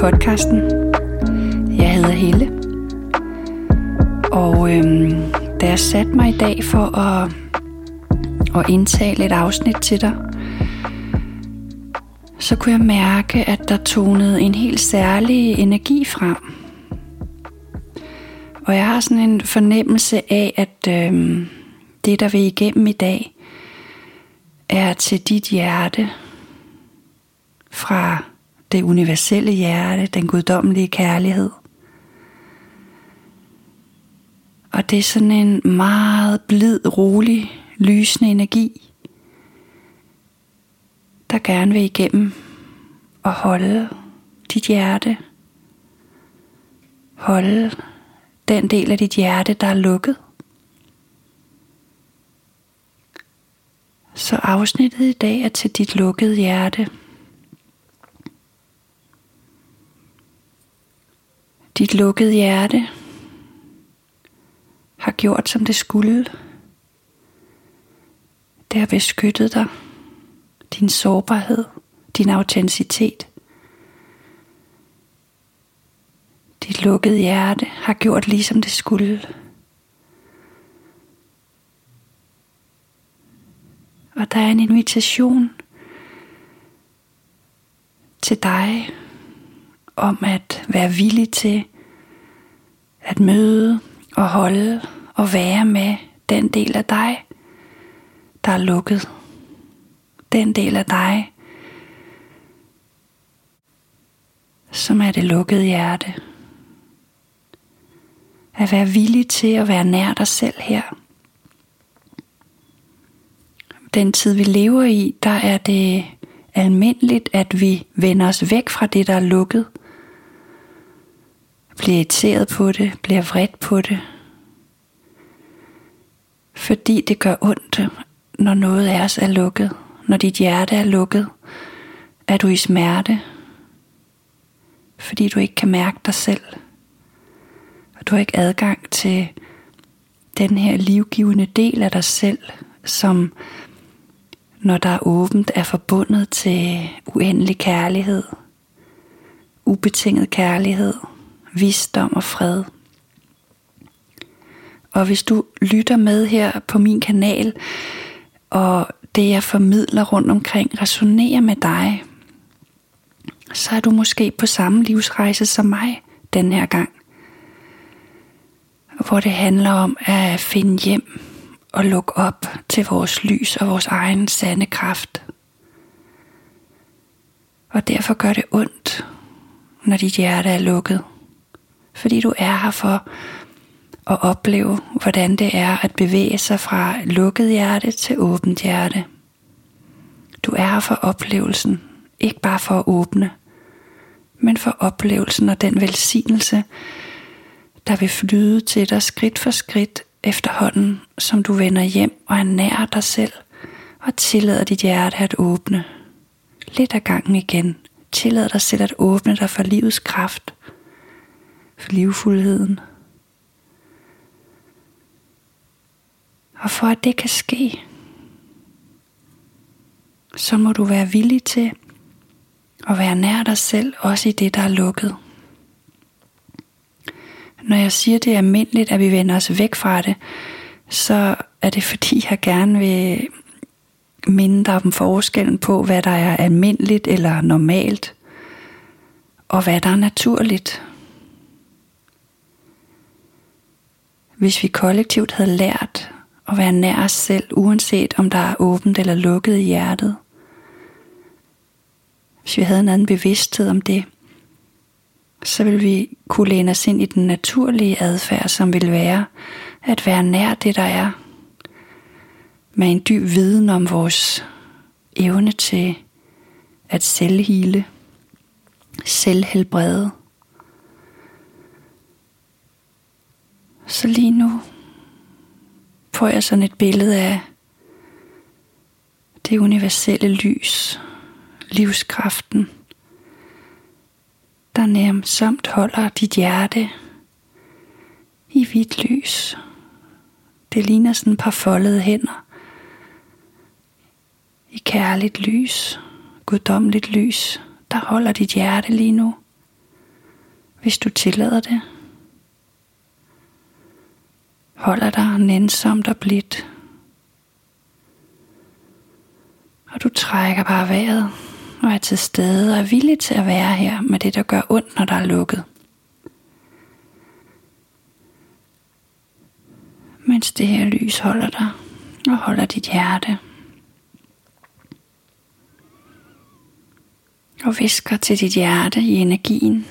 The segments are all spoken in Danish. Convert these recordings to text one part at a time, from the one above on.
podcasten. Jeg hedder Helle. Og øhm, da jeg satte mig i dag for at, at indtale et afsnit til dig, så kunne jeg mærke, at der tonede en helt særlig energi frem. Og jeg har sådan en fornemmelse af, at øhm, det, der vil igennem i dag, er til dit hjerte fra det universelle hjerte, den guddommelige kærlighed. Og det er sådan en meget blid, rolig, lysende energi, der gerne vil igennem og holde dit hjerte. Holde den del af dit hjerte, der er lukket. Så afsnittet i dag er til dit lukkede hjerte. Dit lukkede hjerte har gjort, som det skulle. Det har beskyttet dig, din sårbarhed, din autenticitet. Dit lukkede hjerte har gjort ligesom det skulle. Og der er en invitation til dig om at være villig til at møde og holde og være med den del af dig, der er lukket. Den del af dig, som er det lukkede hjerte. At være villig til at være nær dig selv her. Den tid vi lever i, der er det almindeligt, at vi vender os væk fra det, der er lukket – bliver irriteret på det, bliver vredt på det. Fordi det gør ondt, når noget af os er lukket. Når dit hjerte er lukket, er du i smerte. Fordi du ikke kan mærke dig selv. Og du har ikke adgang til den her livgivende del af dig selv, som når der er åbent, er forbundet til uendelig kærlighed, ubetinget kærlighed, visdom og fred. Og hvis du lytter med her på min kanal, og det jeg formidler rundt omkring resonerer med dig, så er du måske på samme livsrejse som mig den her gang. Hvor det handler om at finde hjem og lukke op til vores lys og vores egen sande kraft. Og derfor gør det ondt, når dit hjerte er lukket fordi du er her for at opleve, hvordan det er at bevæge sig fra lukket hjerte til åbent hjerte. Du er her for oplevelsen, ikke bare for at åbne, men for oplevelsen og den velsignelse, der vil flyde til dig skridt for skridt efterhånden, som du vender hjem og er nær dig selv og tillader dit hjerte at åbne. Lidt af gangen igen. Tillad dig selv at åbne dig for livets kraft livfuldheden. Og for at det kan ske, så må du være villig til at være nær dig selv, også i det, der er lukket. Når jeg siger, det er almindeligt, at vi vender os væk fra det, så er det fordi, jeg gerne vil minde dig om forskellen på, hvad der er almindeligt eller normalt, og hvad der er naturligt. Hvis vi kollektivt havde lært at være nær os selv, uanset om der er åbent eller lukket i hjertet. Hvis vi havde en anden bevidsthed om det, så ville vi kunne læne os ind i den naturlige adfærd, som vil være at være nær det, der er. Med en dyb viden om vores evne til at selvhile, selvhelbrede, Så lige nu får jeg sådan et billede af det universelle lys, livskraften, der nærmsomt holder dit hjerte i hvidt lys. Det ligner sådan et par foldede hænder i kærligt lys, guddommeligt lys, der holder dit hjerte lige nu hvis du tillader det. Holder dig nænsomt og blidt. Og du trækker bare vejret og er til stede og er villig til at være her med det, der gør ondt, når der er lukket. Mens det her lys holder dig og holder dit hjerte. Og visker til dit hjerte i energien.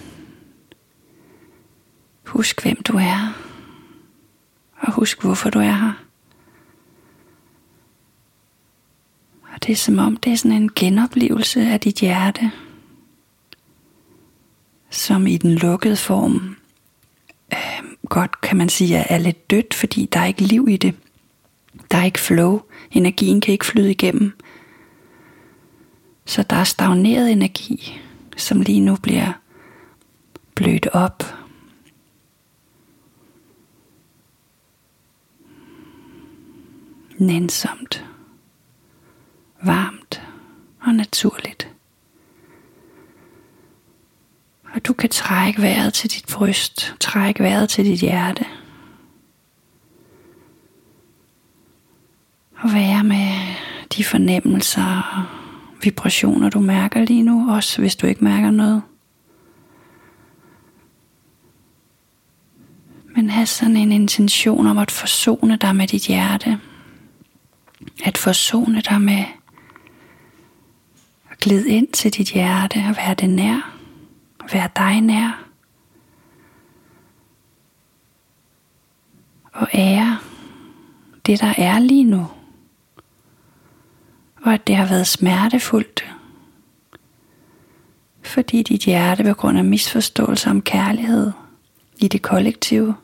Husk hvem du er. Og husk hvorfor du er her. Og det er som om det er sådan en genoplevelse af dit hjerte. Som i den lukkede form øh, godt kan man sige er lidt dødt, fordi der er ikke liv i det. Der er ikke flow. Energien kan ikke flyde igennem. Så der er stagneret energi, som lige nu bliver blødt op. Nænsomt, varmt og naturligt. Og du kan trække vejret til dit bryst, trække vejret til dit hjerte. Og være med de fornemmelser og vibrationer, du mærker lige nu, også hvis du ikke mærker noget. Men have sådan en intention om at forsone dig med dit hjerte. At forsone dig med at glide ind til dit hjerte og være det nær. Være dig nær. Og ære det, der er lige nu og at det har været smertefuldt, fordi dit hjerte på grund af misforståelse om kærlighed i det kollektive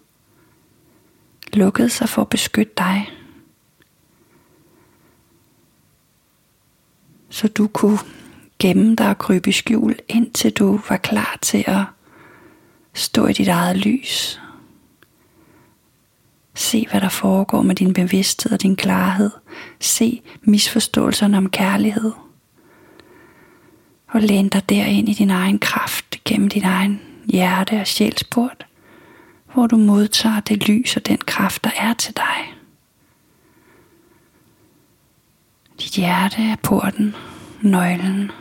lukkede sig for at beskytte dig. Så du kunne gemme dig og krybe i skjul, indtil du var klar til at stå i dit eget lys Se, hvad der foregår med din bevidsthed og din klarhed. Se misforståelserne om kærlighed. Og læn dig derind i din egen kraft, gennem din egen hjerte og sjælsport, hvor du modtager det lys og den kraft, der er til dig. Dit hjerte er porten, nøglen.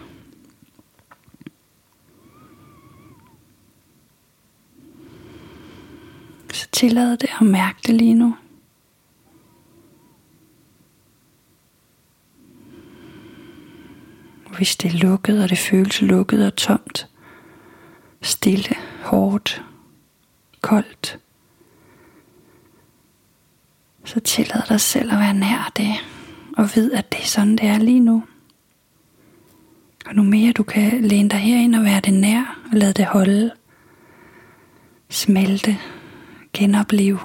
Så tillad det at mærke det lige nu. Hvis det er lukket, og det føles lukket og tomt, stille, hårdt, koldt, så tillad dig selv at være nær det, og vid, at det er sådan, det er lige nu. Og nu mere du kan læne dig herind og være det nær, og lade det holde, smelte, genopleve.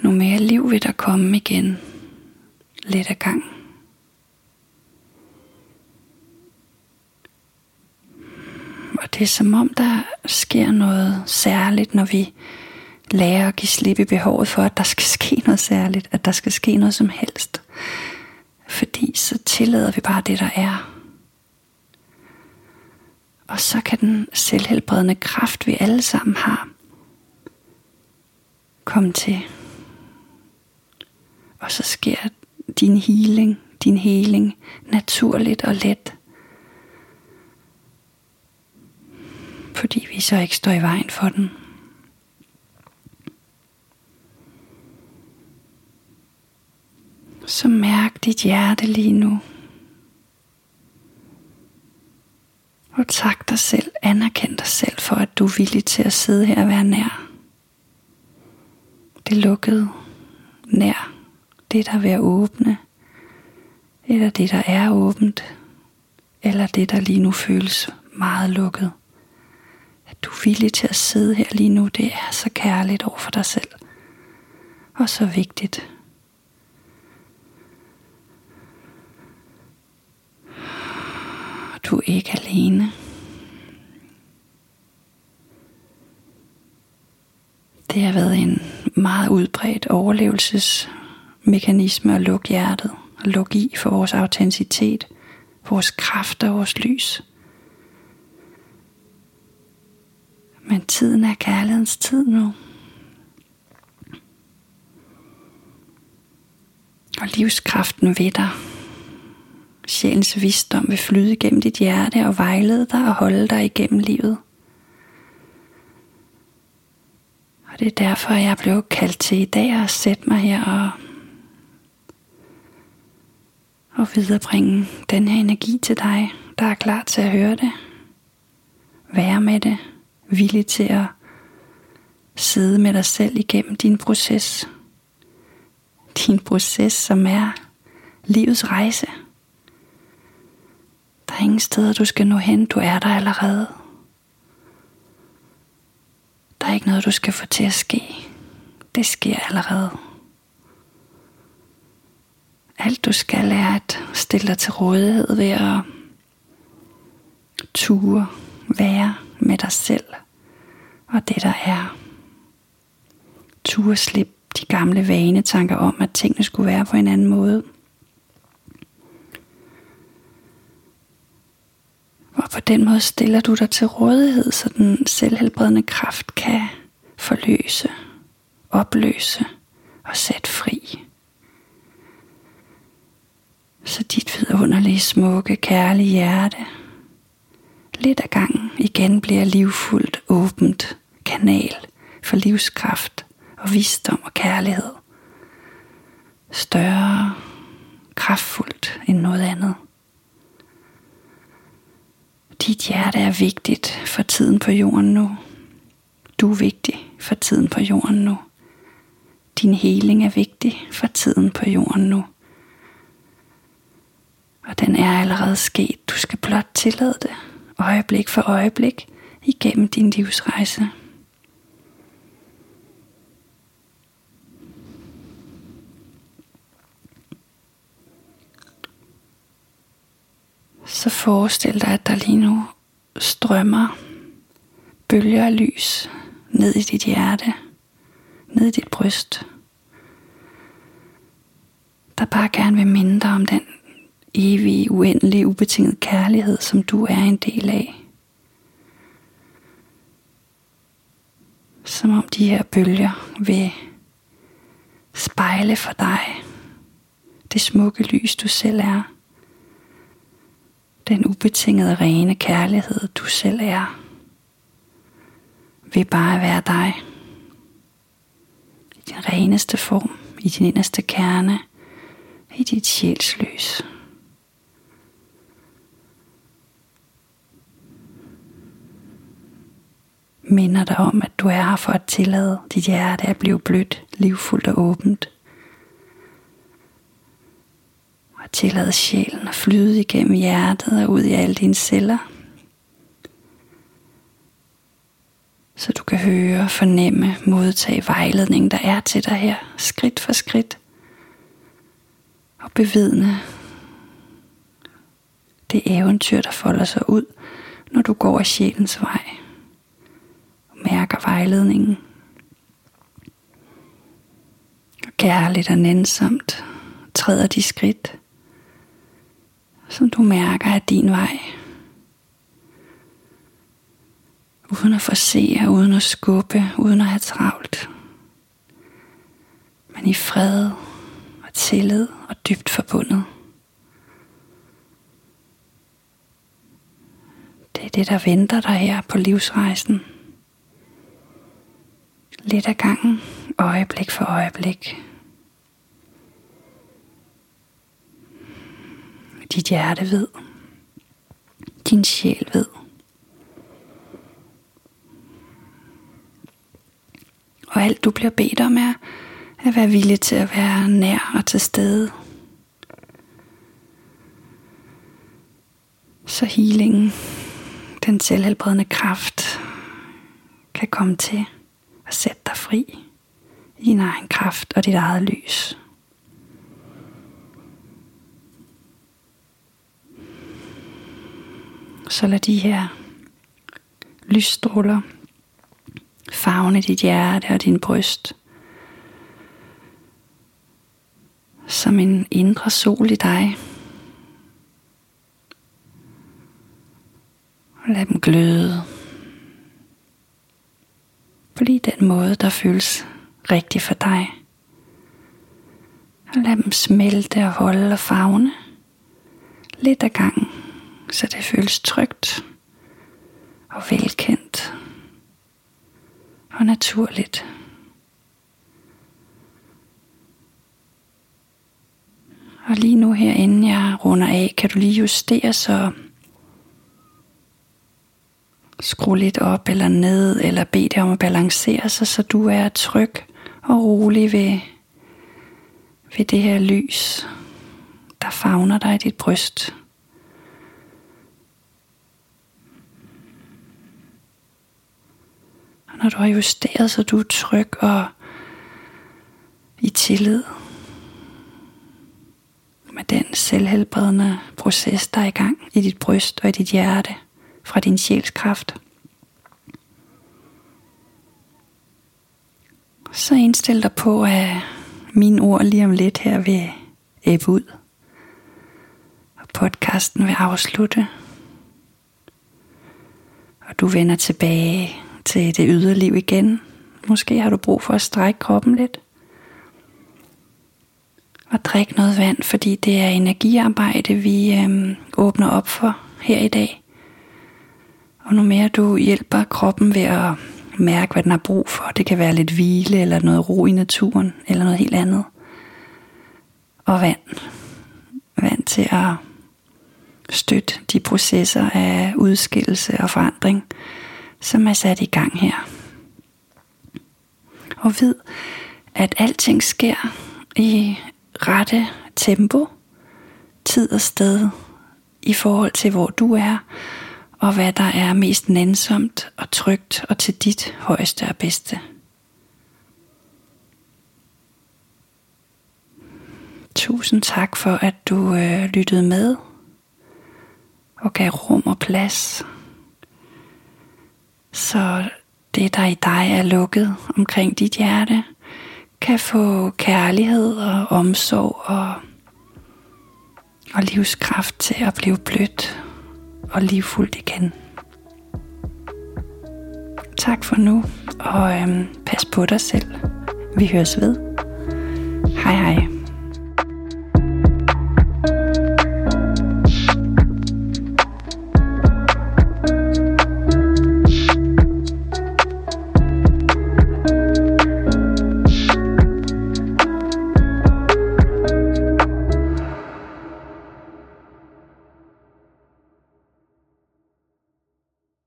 Nu mere liv vil der komme igen, lidt ad gang. Og det er som om, der sker noget særligt, når vi lære at give slip i behovet for, at der skal ske noget særligt, at der skal ske noget som helst. Fordi så tillader vi bare det, der er. Og så kan den selvhelbredende kraft, vi alle sammen har, komme til. Og så sker din healing, din heling naturligt og let. Fordi vi så ikke står i vejen for den. Så mærk dit hjerte lige nu. Og tak dig selv, anerkend dig selv for, at du er villig til at sidde her og være nær. Det lukkede, nær, det der er ved at åbne, eller det der er åbent, eller det der lige nu føles meget lukket. At du er villig til at sidde her lige nu, det er så kærligt over for dig selv. Og så vigtigt. Du er ikke alene. Det har været en meget udbredt overlevelsesmekanisme at lukke hjertet og lukke i for vores autenticitet, vores kraft og vores lys. Men tiden er kærlighedens tid nu. Og livskraften ved dig. Sjælens visdom vil flyde gennem dit hjerte og vejlede dig og holde dig igennem livet. Og det er derfor, jeg blev kaldt til i dag at sætte mig her og, og viderebringe den her energi til dig, der er klar til at høre det. Være med det. Villig til at sidde med dig selv igennem din proces. Din proces, som er livets rejse. Der er ingen steder, du skal nå hen. Du er der allerede. Der er ikke noget, du skal få til at ske. Det sker allerede. Alt du skal er at stille dig til rådighed ved at ture være med dig selv og det der er. Ture slippe de gamle vanetanker om, at tingene skulle være på en anden måde. På den måde stiller du dig til rådighed, så den selvhelbredende kraft kan forløse, opløse og sætte fri. Så dit vidunderlige, smukke, kærlige hjerte lidt ad gangen igen bliver livfuldt, åbent kanal for livskraft og visdom og kærlighed. Større, kraftfuldt end noget andet. Dit hjerte er vigtigt for tiden på jorden nu. Du er vigtig for tiden på jorden nu. Din heling er vigtig for tiden på jorden nu. Og den er allerede sket. Du skal blot tillade det, øjeblik for øjeblik, igennem din livsrejse. Så forestil dig, at der lige nu strømmer bølger af lys ned i dit hjerte, ned i dit bryst, der bare gerne vil minde dig om den evige, uendelige, ubetingede kærlighed, som du er en del af. Som om de her bølger vil spejle for dig det smukke lys, du selv er den ubetingede rene kærlighed, du selv er, vil bare være dig. I din reneste form, i din inderste kerne, i dit sjælslys. Minder dig om, at du er her for at tillade dit hjerte at blive blødt, livfuldt og åbent. Tillad sjælen at flyde igennem hjertet og ud i alle dine celler. Så du kan høre, fornemme, modtage vejledningen, der er til dig her, skridt for skridt. Og bevidne det eventyr, der folder sig ud, når du går af sjælens vej. Og mærker vejledningen. Og kærligt og nænsomt træder de skridt som du mærker er din vej. Uden at forsere, uden at skubbe, uden at have travlt. Men i fred og tillid og dybt forbundet. Det er det, der venter dig her på livsrejsen. Lidt ad gangen, øjeblik for øjeblik. Dit hjerte ved. Din sjæl ved. Og alt du bliver bedt om er at være villig til at være nær og til stede. Så healingen, den selvhelbredende kraft, kan komme til at sætte dig fri i din egen kraft og dit eget lys. Så lad de her lysstråler farve dit hjerte og din bryst. Som en indre sol i dig. Og lad dem gløde. på lige den måde, der føles rigtig for dig. Og lad dem smelte og holde og fagne lidt ad gangen, så det føles trygt og velkendt og naturligt. Og lige nu her, inden jeg runder af, kan du lige justere så skru lidt op eller ned, eller bed dig om at balancere sig, så du er tryg og rolig ved, ved det her lys, der favner dig i dit bryst. Og når du har justeret, så du er tryg og i tillid med den selvhelbredende proces, der er i gang i dit bryst og i dit hjerte fra din sjælskraft. Så indstil dig på, at mine ord lige om lidt her vil æbe ud. Og podcasten vil afslutte. Og du vender tilbage til det ydre liv igen. Måske har du brug for at strække kroppen lidt. Og drik noget vand, fordi det er energiarbejde, vi øhm, åbner op for her i dag. Og nu mere du hjælper kroppen ved at mærke, hvad den har brug for. Det kan være lidt hvile, eller noget ro i naturen, eller noget helt andet. Og vand. Vand til at støtte de processer af udskillelse og forandring, som er sat i gang her. Og vid, at alting sker i rette tempo, tid og sted i forhold til hvor du er, og hvad der er mest nænsomt og trygt og til dit højeste og bedste. Tusind tak for, at du øh, lyttede med og gav rum og plads. Så det, der i dig er lukket omkring dit hjerte, kan få kærlighed og omsorg og, og livskraft til at blive blødt og livfuldt igen. Tak for nu, og øhm, pas på dig selv. Vi høres ved. Hej hej.